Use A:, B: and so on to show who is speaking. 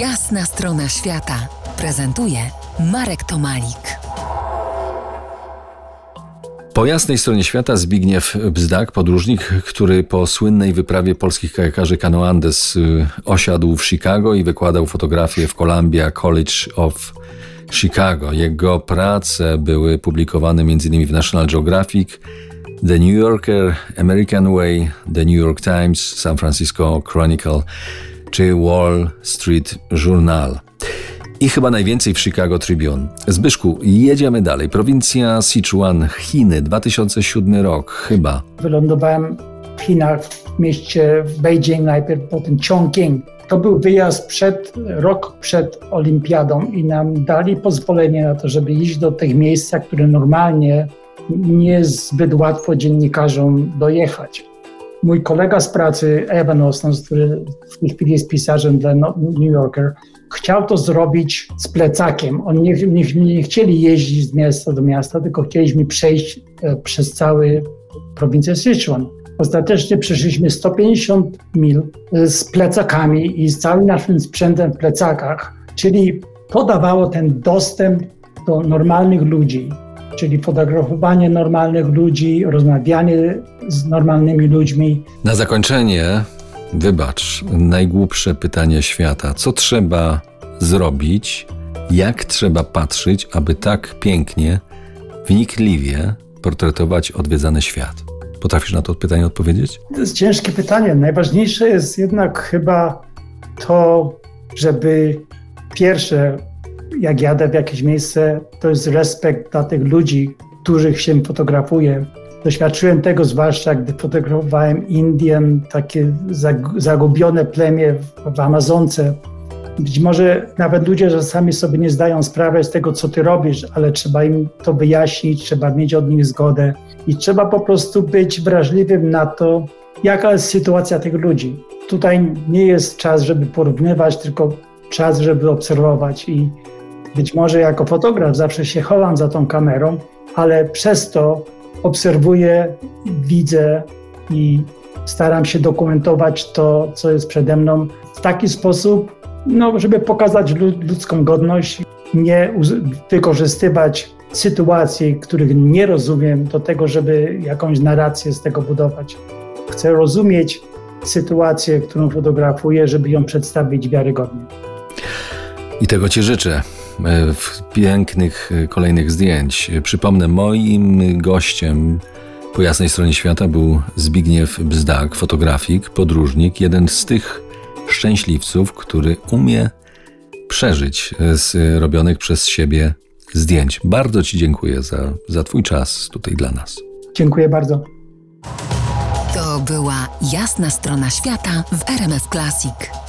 A: Jasna strona świata prezentuje Marek Tomalik.
B: Po jasnej stronie świata Zbigniew Bzdak, podróżnik, który po słynnej wyprawie polskich kajakarzy Cano Andes y, osiadł w Chicago i wykładał fotografię w Columbia College of Chicago. Jego prace były publikowane m.in. w National Geographic, The New Yorker, American Way, The New York Times, San Francisco Chronicle czy Wall Street Journal. I chyba najwięcej w Chicago Tribune. Zbyszku, jedziemy dalej. Prowincja Sichuan, Chiny, 2007 rok, chyba.
C: Wylądowałem w Chinach, w mieście w Beijing, najpierw potem Chongqing. To był wyjazd przed, rok przed olimpiadą i nam dali pozwolenie na to, żeby iść do tych miejsc, które normalnie nie jest zbyt łatwo dziennikarzom dojechać. Mój kolega z pracy, Evan Ostens, który w tej chwili jest pisarzem dla no- New Yorker, chciał to zrobić z plecakiem. Oni nie, nie, nie chcieli jeździć z miasta do miasta, tylko chcieliśmy przejść e, przez cały prowincję Sichuan. Ostatecznie przeszliśmy 150 mil e, z plecakami i z całym naszym sprzętem w plecakach, czyli podawało ten dostęp do normalnych ludzi, czyli fotografowanie normalnych ludzi, rozmawianie z normalnymi ludźmi.
B: Na zakończenie, wybacz, najgłupsze pytanie świata. Co trzeba zrobić, jak trzeba patrzeć, aby tak pięknie, wnikliwie portretować odwiedzany świat? Potrafisz na to pytanie odpowiedzieć?
C: To jest ciężkie pytanie. Najważniejsze jest jednak chyba to, żeby pierwsze jak jadę w jakieś miejsce, to jest respekt dla tych ludzi, których się fotografuje. Doświadczyłem tego zwłaszcza, gdy fotografowałem Indian, takie zagubione plemię w Amazonce. Być może nawet ludzie czasami sobie nie zdają sprawy z tego, co ty robisz, ale trzeba im to wyjaśnić, trzeba mieć od nich zgodę i trzeba po prostu być wrażliwym na to, jaka jest sytuacja tych ludzi. Tutaj nie jest czas, żeby porównywać, tylko czas, żeby obserwować i być może jako fotograf zawsze się chowam za tą kamerą, ale przez to obserwuję, widzę i staram się dokumentować to, co jest przede mną w taki sposób, no, żeby pokazać ludzką godność, nie wykorzystywać sytuacji, których nie rozumiem, do tego, żeby jakąś narrację z tego budować. Chcę rozumieć sytuację, którą fotografuję, żeby ją przedstawić wiarygodnie.
B: I tego Ci życzę. E, w pięknych e, kolejnych zdjęć. Przypomnę, moim gościem po jasnej stronie świata był Zbigniew Bzdak, fotografik, podróżnik, jeden z tych szczęśliwców, który umie przeżyć z robionych przez siebie zdjęć. Bardzo Ci dziękuję za, za Twój czas tutaj dla nas.
C: Dziękuję bardzo.
A: To była jasna strona świata w RMF Classic.